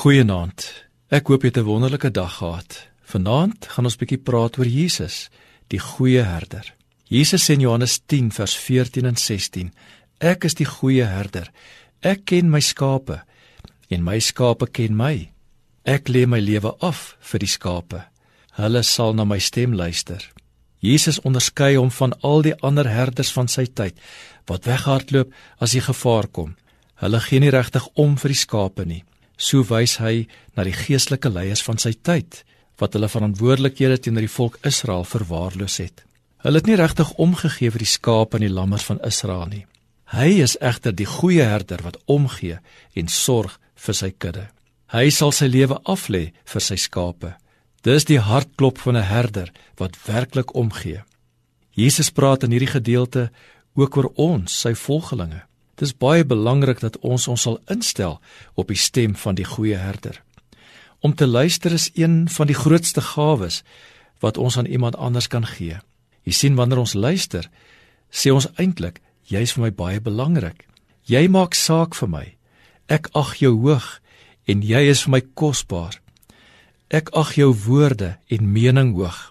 Goeienaand. Ek hoop jy het 'n wonderlike dag gehad. Vanaand gaan ons bietjie praat oor Jesus, die goeie herder. Jesus sê in Johannes 10 vers 14 en 16: Ek is die goeie herder. Ek ken my skape en my skape ken my. Ek lê my lewe af vir die skape. Hulle sal na my stem luister. Jesus onderskei hom van al die ander herders van sy tyd wat weghardloop as die gevaar kom. Hulle gee nie regtig om vir die skape nie. So wys hy na die geestelike leiers van sy tyd wat hulle verantwoordelikhede teenoor die volk Israel verwaarloos het. Hulle het nie regtig omgegee vir die skape en die lammers van Israel nie. Hy is egter die goeie herder wat omgee en sorg vir sy kudde. Hy sal sy lewe aflê vir sy skape. Dis die hartklop van 'n herder wat werklik omgee. Jesus praat in hierdie gedeelte ook oor ons, sy volgelinge. Dis baie belangrik dat ons ons sal instel op die stem van die goeie herder. Om te luister is een van die grootste gawes wat ons aan iemand anders kan gee. Jy sien wanneer ons luister, sê ons eintlik jy's vir my baie belangrik. Jy maak saak vir my. Ek ag jou hoog en jy is vir my kosbaar. Ek ag jou woorde en mening hoog.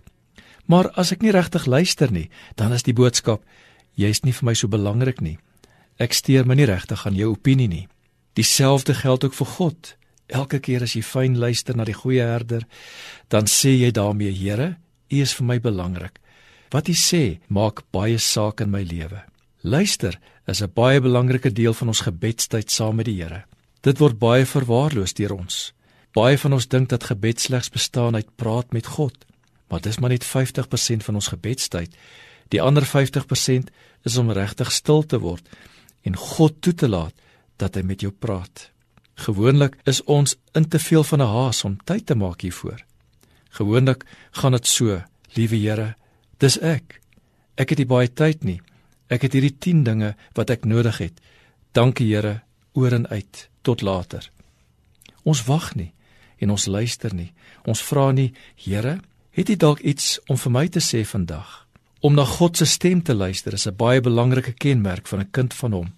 Maar as ek nie regtig luister nie, dan is die boodskap jy's nie vir my so belangrik nie. Ek steur my nie regtig aan jou opinie nie. Dieselfde geld ook vir God. Elke keer as jy fyn luister na die goeie herder, dan sê jy daarmee, Here, U is vir my belangrik. Wat U sê, maak baie saak in my lewe. Luister is 'n baie belangrike deel van ons gebedstyd saam met die Here. Dit word baie verwaarloos deur ons. Baie van ons dink dat gebed slegs bestaan uit praat met God, maar dis maar net 50% van ons gebedstyd. Die ander 50% is om regtig stil te word en God toe te laat dat hy met jou praat. Gewoonlik is ons in te veel van 'n haas om tyd te maak hiervoor. Gewoonlik gaan dit so: Liewe Here, dis ek. Ek het nie baie tyd nie. Ek het hierdie 10 dinge wat ek nodig het. Dankie Here, oor en uit. Tot later. Ons wag nie en ons luister nie. Ons vra nie, Here, het U dalk iets om vir my te sê vandag? Om na God se stem te luister is 'n baie belangrike kenmerk van 'n kind van hom.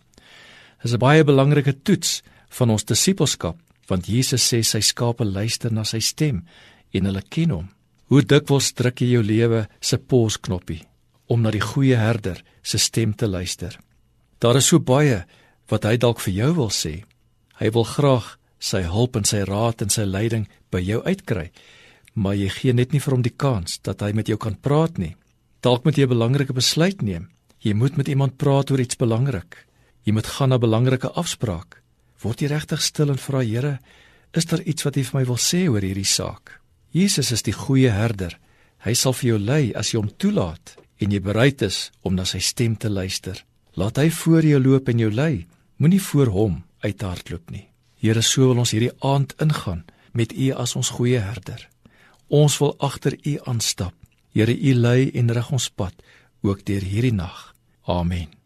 Is 'n baie belangrike toets van ons disippelskap, want Jesus sê sy skape luister na sy stem en hulle ken hom. Hoe dikwels druk jy jou lewe se pausknoppie om na die goeie herder se stem te luister? Daar is so baie wat hy dalk vir jou wil sê. Hy wil graag sy hulp en sy raad en sy leiding by jou uitkry, maar jy gee net nie vir hom die kans dat hy met jou kan praat nie. Dalk moet jy 'n belangrike besluit neem. Jy moet met iemand praat oor iets belangrik. Jy moet gaan na 'n belangrike afspraak. Word jy regtig stil en vra Here, is daar iets wat U vir my wil sê oor hierdie saak? Jesus is die goeie herder. Hy sal vir jou lei as jy hom toelaat en jy bereid is om na sy stem te luister. Laat hy voor jou loop en jou lei. Moenie voor hom uithardloop nie. Here, so wil ons hierdie aand ingaan met U as ons goeie herder. Ons wil agter U aanstap Here, U lei en rig ons pad ook deur hierdie nag. Amen.